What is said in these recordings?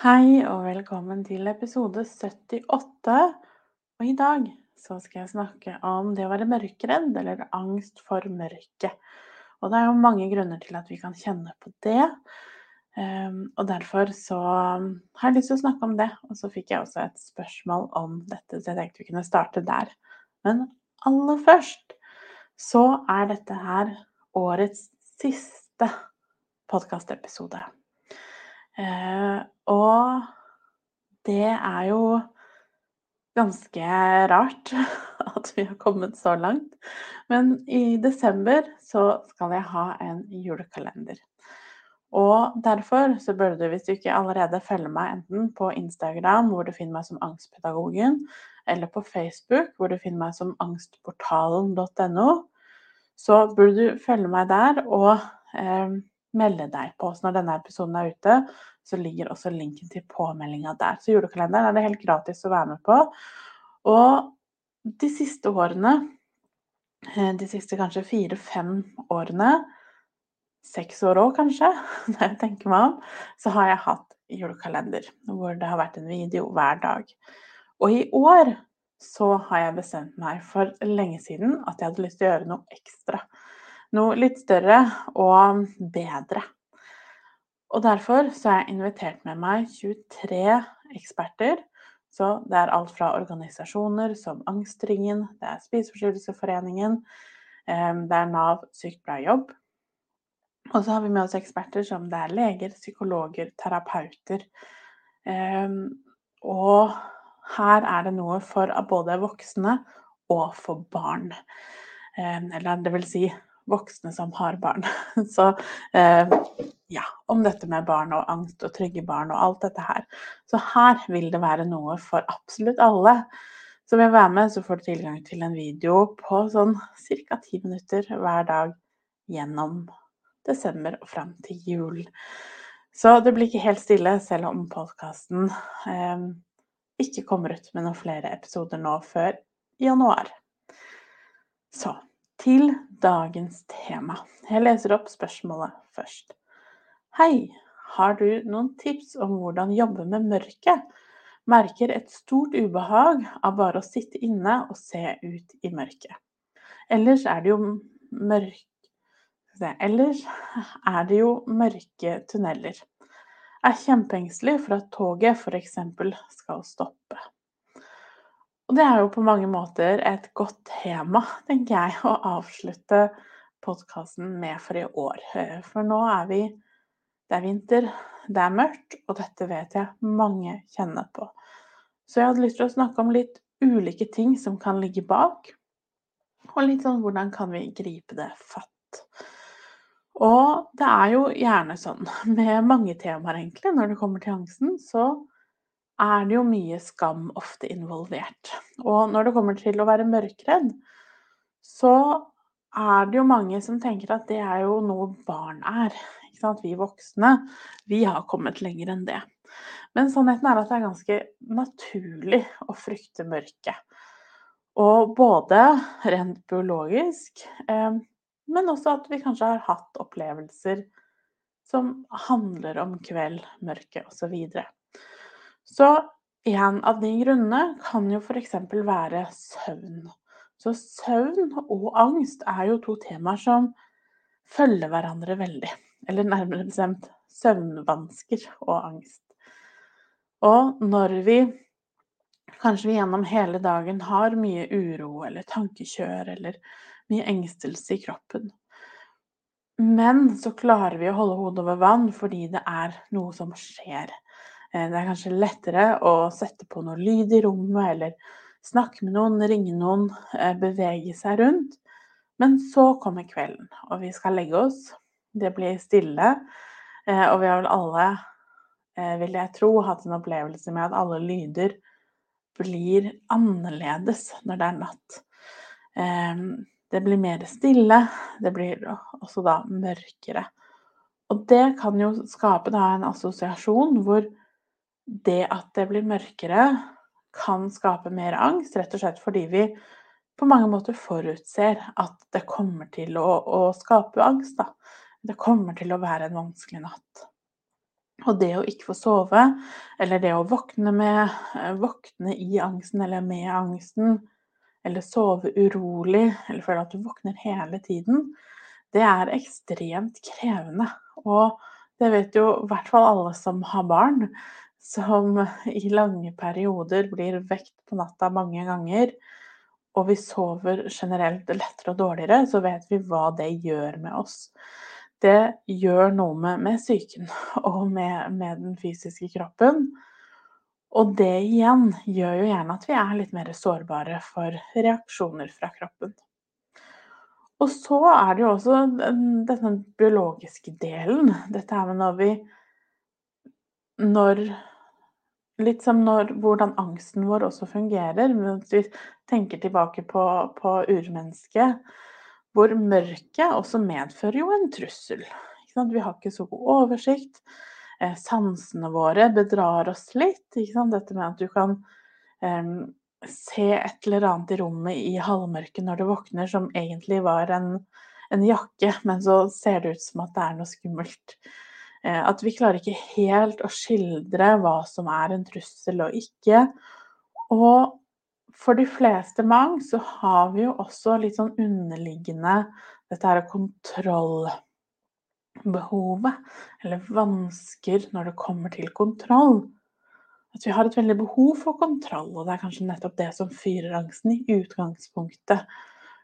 Hei og velkommen til episode 78. Og i dag så skal jeg snakke om det å være mørkredd, eller angst for mørket. Og det er jo mange grunner til at vi kan kjenne på det. Um, og derfor så har jeg lyst til å snakke om det. Og så fikk jeg også et spørsmål om dette, så jeg tenkte vi kunne starte der. Men aller først så er dette her årets siste podkastepisode. Uh, og det er jo ganske rart at vi har kommet så langt. Men i desember så skal jeg ha en julekalender. Og derfor så bør du, hvis du ikke allerede følger meg enten på Instagram, hvor du finner meg som Angstpedagogen, eller på Facebook, hvor du finner meg som angstportalen.no, så burde du følge meg der og eh, melde deg på. Så når denne episoden er ute, så ligger også linken til påmeldinga der. Så julekalenderen er det helt gratis å være med på. Og de siste årene, eh, de siste kanskje fire-fem årene, seks år òg kanskje, når jeg tenker meg om, så har jeg hatt julekalender hvor det har vært en video hver dag. Og i år så har jeg bestemt meg for lenge siden at jeg hadde lyst til å gjøre noe ekstra. Noe litt større og bedre. Og derfor så har jeg invitert med meg 23 eksperter. Så det er alt fra organisasjoner som Angstringen, det er Spiseforstyrrelseforeningen, eh, det er Nav Sykt bra jobb. Og så har vi med oss eksperter som det er leger, psykologer, terapeuter. Eh, og her er det noe for både voksne og for barn. Eh, eller det vil si voksne som har barn. Så ja, om dette med barn og angst og trygge barn og alt dette her. Så her vil det være noe for absolutt alle. Så vil være med, så får du tilgang til en video på sånn ca. ti minutter hver dag gjennom desember og fram til jul. Så det blir ikke helt stille, selv om podkasten eh, ikke kommer ut med noen flere episoder nå før januar. Så til dagens tema. Jeg leser opp spørsmålet først. Hei, har du noen tips om hvordan jobbe med mørket? Merker et stort ubehag av bare å sitte inne og se ut i mørket. Ellers er det jo mørk... Ellers er det jo mørke tunneler. Er kjempeengstelig for at toget f.eks. skal stoppe. Og det er jo på mange måter et godt tema, tenker jeg, å avslutte podkasten med for i år. For nå er vi det er vinter, det er mørkt, og dette vet jeg mange kjenner på. Så jeg hadde lyst til å snakke om litt ulike ting som kan ligge bak, og litt sånn hvordan kan vi gripe det fatt. Og det er jo gjerne sånn med mange temaer, egentlig, når det kommer til angsten, så er det jo mye skam ofte involvert. Og når det kommer til å være mørkredd, så er det jo mange som tenker at det er jo noe barn er. Vi voksne, vi har kommet lenger enn det. Men sannheten er at det er ganske naturlig å frykte mørket. Og både rent biologisk, eh, men også at vi kanskje har hatt opplevelser som handler om kveld, mørke osv. Så, en av de grunnene kan jo f.eks. være søvn. Så søvn og angst er jo to temaer som følger hverandre veldig eller nærmere bestemt søvnvansker og angst. Og når vi kanskje vi gjennom hele dagen har mye uro eller tankekjør eller mye engstelse i kroppen, men så klarer vi å holde hodet over vann fordi det er noe som skjer. Eh, det er kanskje lettere å sette på noe lyd i rommet eller snakke med noen, ringe noen, eh, bevege seg rundt. Men så kommer kvelden, og vi skal legge oss. Det blir stille. Eh, og vi har vel alle, vil jeg tro, hatt en opplevelse med at alle lyder blir annerledes når det er natt. Det blir mer stille, det blir også da mørkere. Og det kan jo skape da en assosiasjon hvor det at det blir mørkere, kan skape mer angst, rett og slett fordi vi på mange måter forutser at det kommer til å, å skape angst. Da. Det kommer til å være en vanskelig natt. Og det å ikke få sove, eller det å våkne, med, våkne i angsten eller med angsten, eller sove urolig, eller føle at du våkner hele tiden, det er ekstremt krevende. Og det vet jo i hvert fall alle som har barn, som i lange perioder blir vekt på natta mange ganger, og vi sover generelt lettere og dårligere, så vet vi hva det gjør med oss. Det gjør noe med, med psyken og med, med, den fysiske kroppen. Og det igjen gjør jo gjerne at vi er litt mer sårbare for reaksjoner fra kroppen. Og så er det jo også denne biologiske delen. Dette er med når vi Når Litt som når, hvordan angsten vår også fungerer. Hvis vi tenker tilbake på, på urmennesket, hvor mørket også medfører jo en trussel. Vi har ikke så god oversikt. Eh, sansene våre bedrar oss litt. Dette med at du kan eh, se et eller annet i rommet i halvmørket når du våkner, som egentlig var en, en jakke, men så ser det ut som at det er noe skummelt. Eh, at vi klarer ikke helt å skildre hva som er en trussel og ikke. Og for de fleste mang så har vi jo også litt sånn underliggende dette her kontrollbehovet, eller vansker når det kommer til kontroll. At vi har et veldig behov for kontroll, og det er kanskje nettopp det som fyrer angsten i utgangspunktet.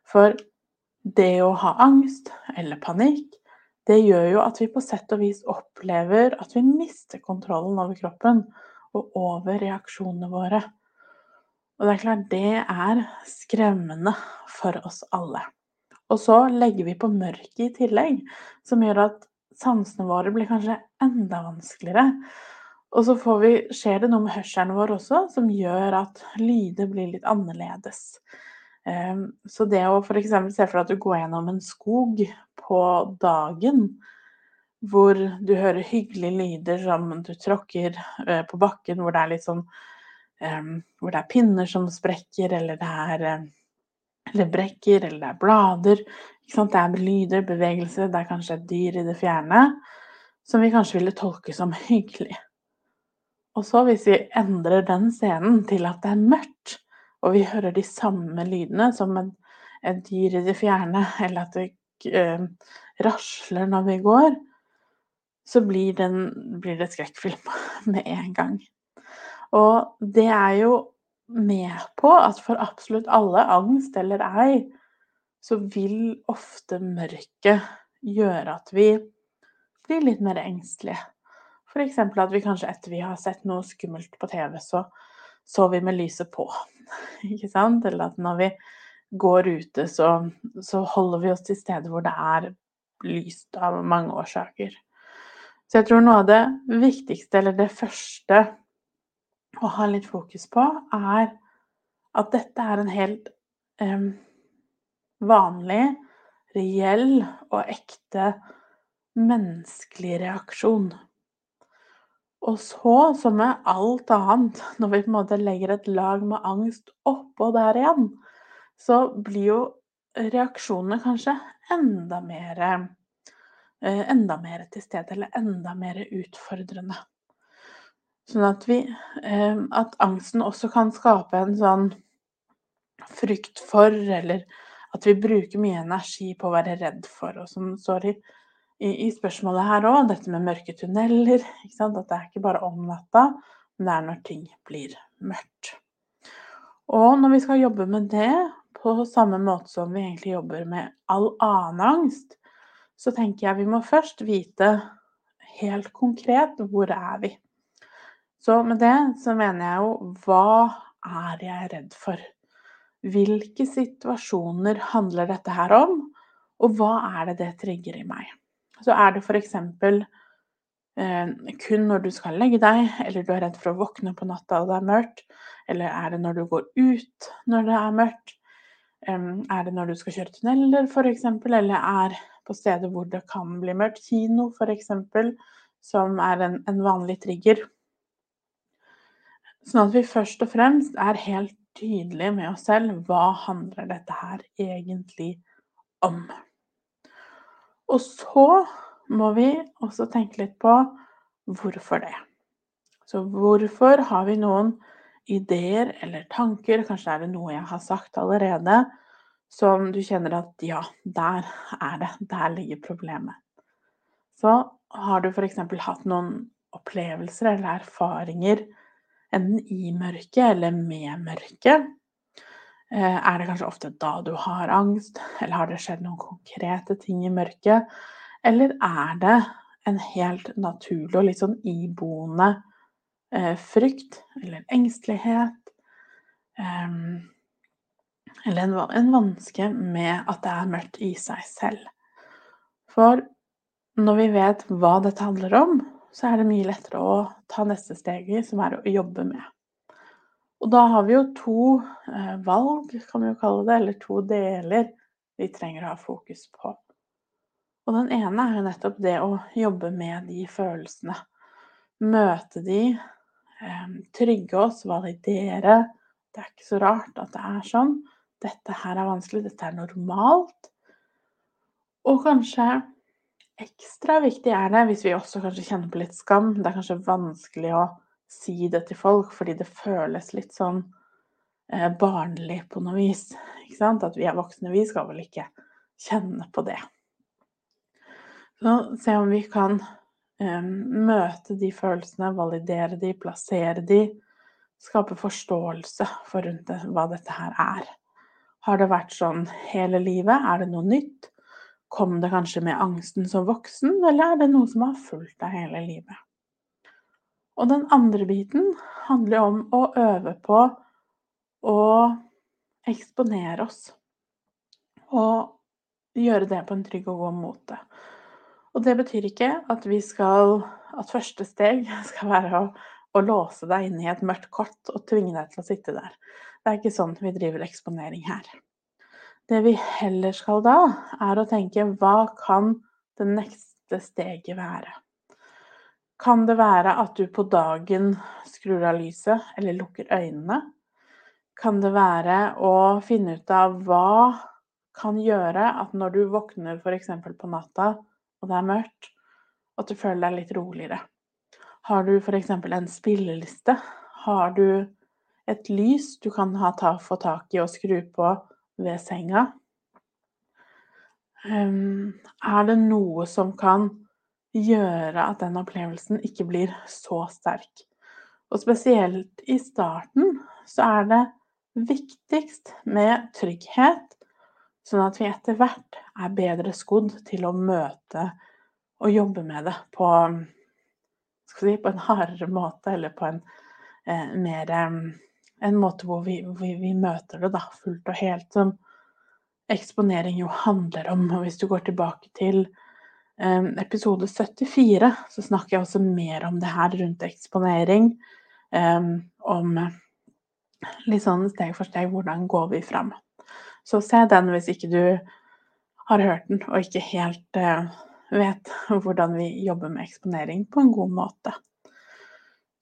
For det å ha angst eller panikk det gjør jo at vi på sett og vis opplever at vi mister kontrollen over kroppen og over reaksjonene våre. Og det er klart, det er skremmende for oss alle. Og så legger vi på mørket i tillegg, som gjør at sansene våre blir kanskje enda vanskeligere. Og så vi, skjer det noe med hørselen vår også, som gjør at lyder blir litt annerledes. Ehm, så det å f.eks. se for deg at du går gjennom en skog på dagen, hvor du hører hyggelige lyder som du tråkker eh, på bakken, hvor det er litt sånn um, Hvor det er pinner som sprekker, eller det er eh, eller brekker, eller det er blader. Det er lyder, bevegelse, det er kanskje et dyr i det fjerne som vi kanskje ville tolke som hyggelig. Og så hvis vi endrer den scenen til at det er mørkt, og vi hører de samme lydene som et, dyr i det fjerne, eller at det rasler når vi går, så blir, den, blir det skrekkfilm med en gang. Og det er jo med på at for absolutt alle, angst eller ei, så vil ofte mørket gjøre at vi blir litt mer engstelige. F.eks. at vi kanskje etter vi har sett noe skummelt på TV, så sover vi med lyset på. Ikke sant? Eller at når vi går ute, så, så holder vi oss til steder hvor det er lyst av mange årsaker. Så jeg tror noe av det viktigste, eller det første å ha litt fokus på, er at dette er en helt um, vanlig, reell og ekte menneskelig reaksjon. Og så, som med alt annet, når vi på en måte legger et lag med angst oppå der igjen, så blir jo reaksjonene kanskje enda mer eh, enda mer til stede, eller enda mer utfordrende. Sånn at vi eh, At angsten også kan skape en sånn frykt for, eller at vi bruker mye energi på å være redd for, og som står i i, i spørsmålet her òg, dette med mørke tunneler. At det er ikke bare om natta, men det er når ting blir mørkt. Og når vi skal jobbe med det på samme måte som vi egentlig jobber med all annen angst, så tenker jeg vi må først vite helt konkret hvor er vi. Så med det så mener jeg jo hva er jeg redd for? Hvilke situasjoner handler dette her om, og hva er det det trigger i meg? Så er det f.eks. Eh, kun når du skal legge deg, eller du er redd for å våkne på natta og det er mørkt? Eller er det når du går ut når det er mørkt? Er det når du skal kjøre tunneler f.eks., eller er på steder hvor det kan bli mørkt? Kino f.eks., som er en, en vanlig trigger. Sånn at vi først og fremst er helt tydelige med oss selv. Hva handler dette her egentlig om? Og så må vi også tenke litt på hvorfor det. Så hvorfor har vi noen ideer eller tanker, kanskje er det noe jeg har sagt allerede, som du kjenner at ja, der er det, der ligger problemet. Så har du f.eks. hatt noen opplevelser eller erfaringer enten i mørket eller med mørket. Eh, er det kanskje ofte da du har angst, eller har det skjedd noen konkrete ting i mørket? Eller er det en helt naturlig og litt sånn iboende frykt eller engstelighet? Um, eller en, en vanske med at det er mørkt i seg selv. For når vi vet hva dette handler om, så er det mye lettere å ta neste steg i, som er å jobbe med. Og da har vi jo to eh, valg, kan vi jo kalle det, eller to deler vi trenger å ha fokus på. Og den ene er jo nettopp det å jobbe med de følelsene. Møte de, eh, trygge oss, validere. Det er ikke så rart at det er sånn. Dette her er vanskelig, dette er normalt. Og kanskje ekstra viktig er det hvis vi også kanskje kjenner på litt skam. Det er kanskje vanskelig å si det til folk fordi det føles litt sånn eh, barnlig på noe vis. Ikke sant? At vi er voksne, vi skal vel ikke kjenne på det. Så se om vi kan møte de følelsene, validere de, plassere de, skape forståelse for rundt det, hva dette her er. Har det vært sånn hele livet? Er det noe nytt? Kom det kanskje med angsten som voksen, eller er det noe som har fulgt deg hele livet? Og den andre biten handler om å øve på å eksponere oss. Og gjøre det på en trygg og god måte. Og det betyr ikke at vi skal At første steg skal være å, å låse deg inn i et mørkt kott og tvinge deg til å sitte der. Det er ikke sånn vi driver eksponering her. Det vi heller skal da, er å tenke hva kan det neste steget være? Kan det være at du på dagen skrur av lyset eller lukker øynene? Kan det være å finne ut av hva kan gjøre at når du våkner f.eks. på natta og det er mørkt, og at du føler deg litt roligere. Har du f.eks. en spilleliste? Har du et lys du kan ta, få tak i og skru på ved senga? Um, er det noe som kan gjøre at den opplevelsen ikke blir så sterk? Og spesielt i starten så er det viktigst med trygghet Sånn at vi etter hvert er bedre skodd til å møte og jobbe med det på, si, på en hardere måte, eller på en eh, mer En måte hvor vi, vi, vi, møter det da, fullt og helt, som eksponering jo handler om. Og hvis du går tilbake til eh, episode 74, så snakker jeg også mer om det her rundt eksponering. Eh, om litt sånn steg for steg hvordan går vi fram. Så se den hvis ikke du har hørt den og ikke helt uh, vet hvordan vi jobber med eksponering på en god måte.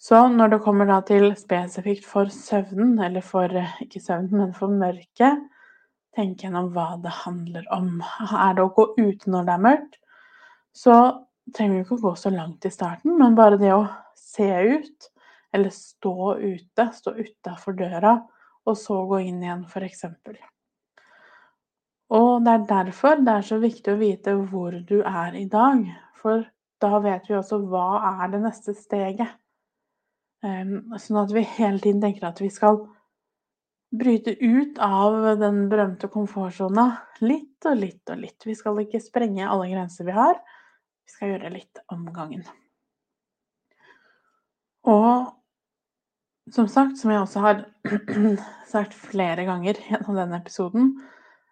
Så når det kommer til spesifikt for søvnen, eller for ikke søvnen, men for mørket, tenk gjennom hva det handler om. Er det å gå ute når det er mørkt, så trenger vi ikke å gå så langt i starten, men bare det å se ut, eller stå ute, stå utafor døra, og så gå inn igjen, f.eks. Og det er derfor det er så viktig å vite hvor du er i dag. For da vet vi også hva er det neste steget. Ehm, sånn at vi hele tiden tenker at vi skal bryte ut av den berømte komfortsona litt og litt og litt. Vi skal ikke sprenge alle grenser vi har. Vi skal gjøre litt om gangen. Og som sagt, som jeg også har sagt flere ganger gjennom denne episoden,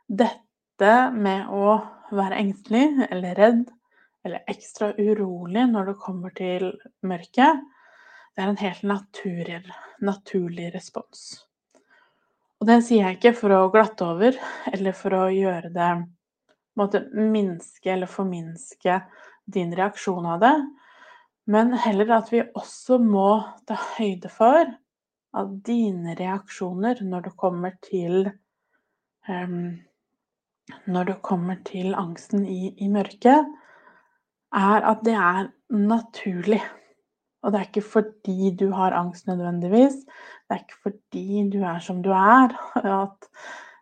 dette med å være engstelig eller redd eller ekstra urolig når det kommer til mørket, det er en helt naturlig, naturlig respons. Og det sier jeg ikke for å glatte over, eller for å gjøre det måte, minske eller forminske din reaksjon av det, men heller at vi også må ta høyde for at dine reaksjoner når det kommer til um, Når det kommer til angsten i, i mørket, er at det er naturlig. Og det er ikke fordi du har angst nødvendigvis. Det er ikke fordi du er som du er, at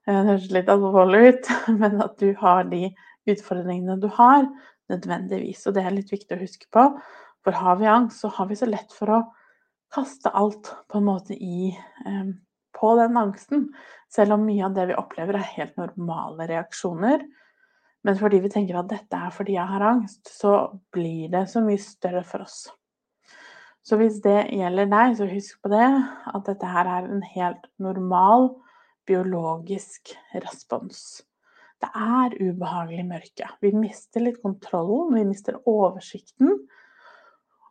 eh, det høres litt alvorlig ut, men at du har de utfordringene du har, nødvendigvis. Og det er litt viktig å huske på. For har vi angst, så har vi så lett for å kaste alt på en måte i eh, på den angsten. Selv om mye av det vi opplever er helt normale reaksjoner. Men fordi vi tenker at dette er fordi jeg har angst, så blir det så mye større for oss. Så hvis det gjelder deg, så husk på det at dette her er en helt normal biologisk respons. Det er ubehagelig mørke. Vi mister litt kontrollen, vi mister oversikten.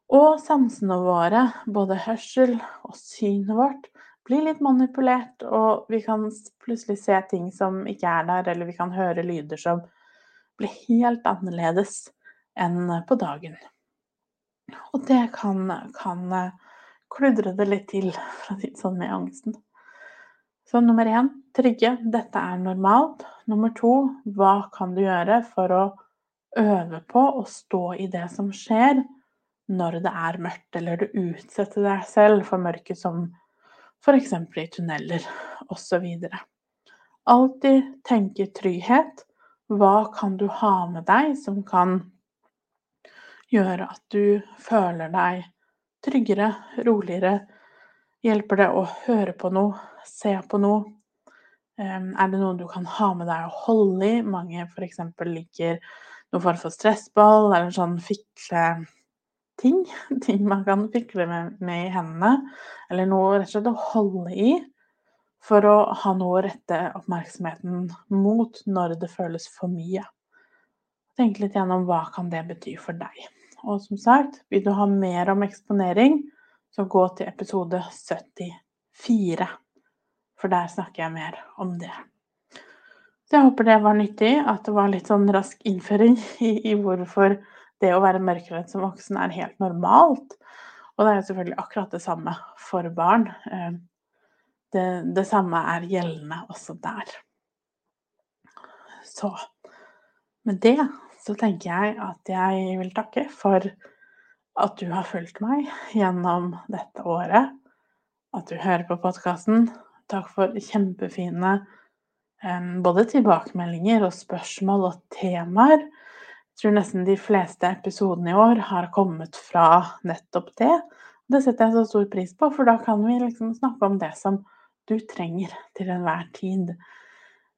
Og sansene våre, både hørsel og synet vårt, blir litt manipulert, og vi kan plutselig se ting som ikke er der, eller vi kan høre lyder som blir helt annerledes enn på dagen. Og det kan, kan eh, kludre det litt til, for å si det sånn, med angsten. Så nummer én trygge. Dette er normalt. Nummer to hva kan du gjøre for å øve på å stå i det som skjer når det er mørkt, eller du utsetter deg selv for mørket som f.eks. i tunneler osv. Alltid tenke trygghet. Hva kan du ha med deg som kan gjøre at du føler deg tryggere, roligere. Hjelper det å høre på noe, se på noe? Er det noe du kan ha med deg og holde i? Mange f.eks. liker noe form for stressball eller sånn fikleting. Ting man kan fikle med, med, i hendene. Eller noe rett og slett å holde i for å ha noe å rette oppmerksomheten mot når det føles for mye. Tenk litt gjennom hva kan det bety for deg. Og som sagt, vil du ha mer om eksponering, så gå til episode 74. For der snakker jeg mer om det. Så jeg håper det var nyttig, at det var litt sånn rask innføring i, i hvorfor det å være mørkredd som voksen er helt normalt. Og det er jo selvfølgelig akkurat det samme for barn. Eh, det, det samme er gjeldende også der. Så med det så tenker jeg at jeg vil takke for at du har fulgt meg gjennom dette året. At du hører på podkasten. Takk for kjempefine um, både tilbakemeldinger og spørsmål og temaer. Tror nesten de fleste episodene i år har kommet fra nettopp det. Det setter jeg så stor pris på, for da kan vi liksom snakke om det som du trenger til enhver tid.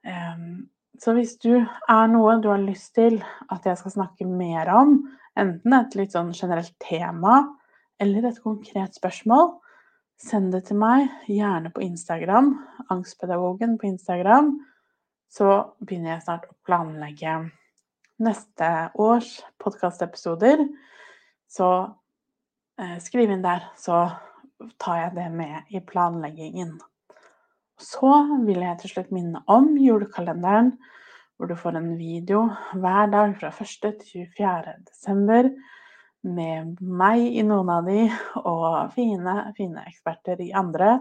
Um, så hvis du er noe du har lyst til at jeg skal snakke mer om, enten et litt sånn generelt tema eller et konkret spørsmål, send det til meg, gjerne på Instagram, Angstpedagogen på Instagram. Så begynner jeg snart å planlegge neste års podkastepisoder. Så eh, skriv inn der, så tar jeg det med i planleggingen. Så vil jeg til slutt minne om julekalenderen, hvor du får en video hver dag fra 1. til 24. desember med meg i noen av de, og fine, fine eksperter i andre,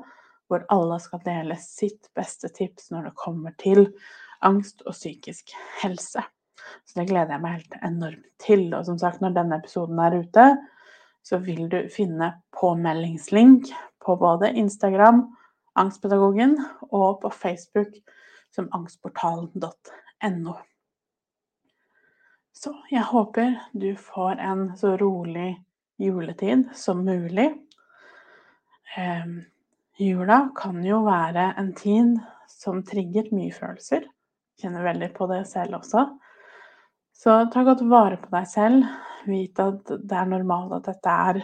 hvor alle skal dele sitt beste tips når det kommer til angst og psykisk helse. Så det gleder jeg meg helt enormt til. Og som sagt, når denne episoden er ute, så vil du finne påmeldingslink på både Instagram Angstpedagogen, og på Facebook som angstportalen.no. Så jeg håper du får en så rolig juletid som mulig. Eh, jula kan jo være en tid som trigger mye følelser. Kjenner veldig på det selv også. Så ta godt vare på deg selv. Vit at det er normalt at dette er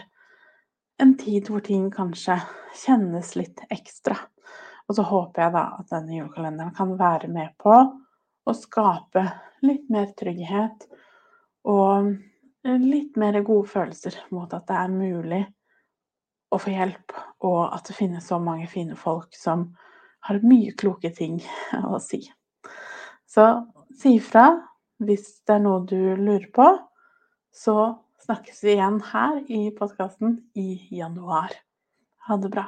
en tid hvor ting kanskje kjennes litt ekstra. Og så håper jeg da at denne julekalenderen kan være med på å skape litt mer trygghet og litt mer gode følelser mot at det er mulig å få hjelp, og at det finnes så mange fine folk som har mye kloke ting å si. Så si ifra hvis det er noe du lurer på. Så snakkes vi igjen her i podkasten i januar. Ha det bra.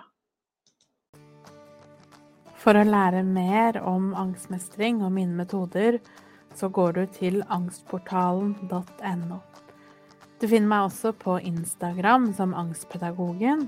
For å lære mer om angstmestring og mine metoder, så går du til angstportalen.no. Du finner meg også på Instagram som Angstpedagogen,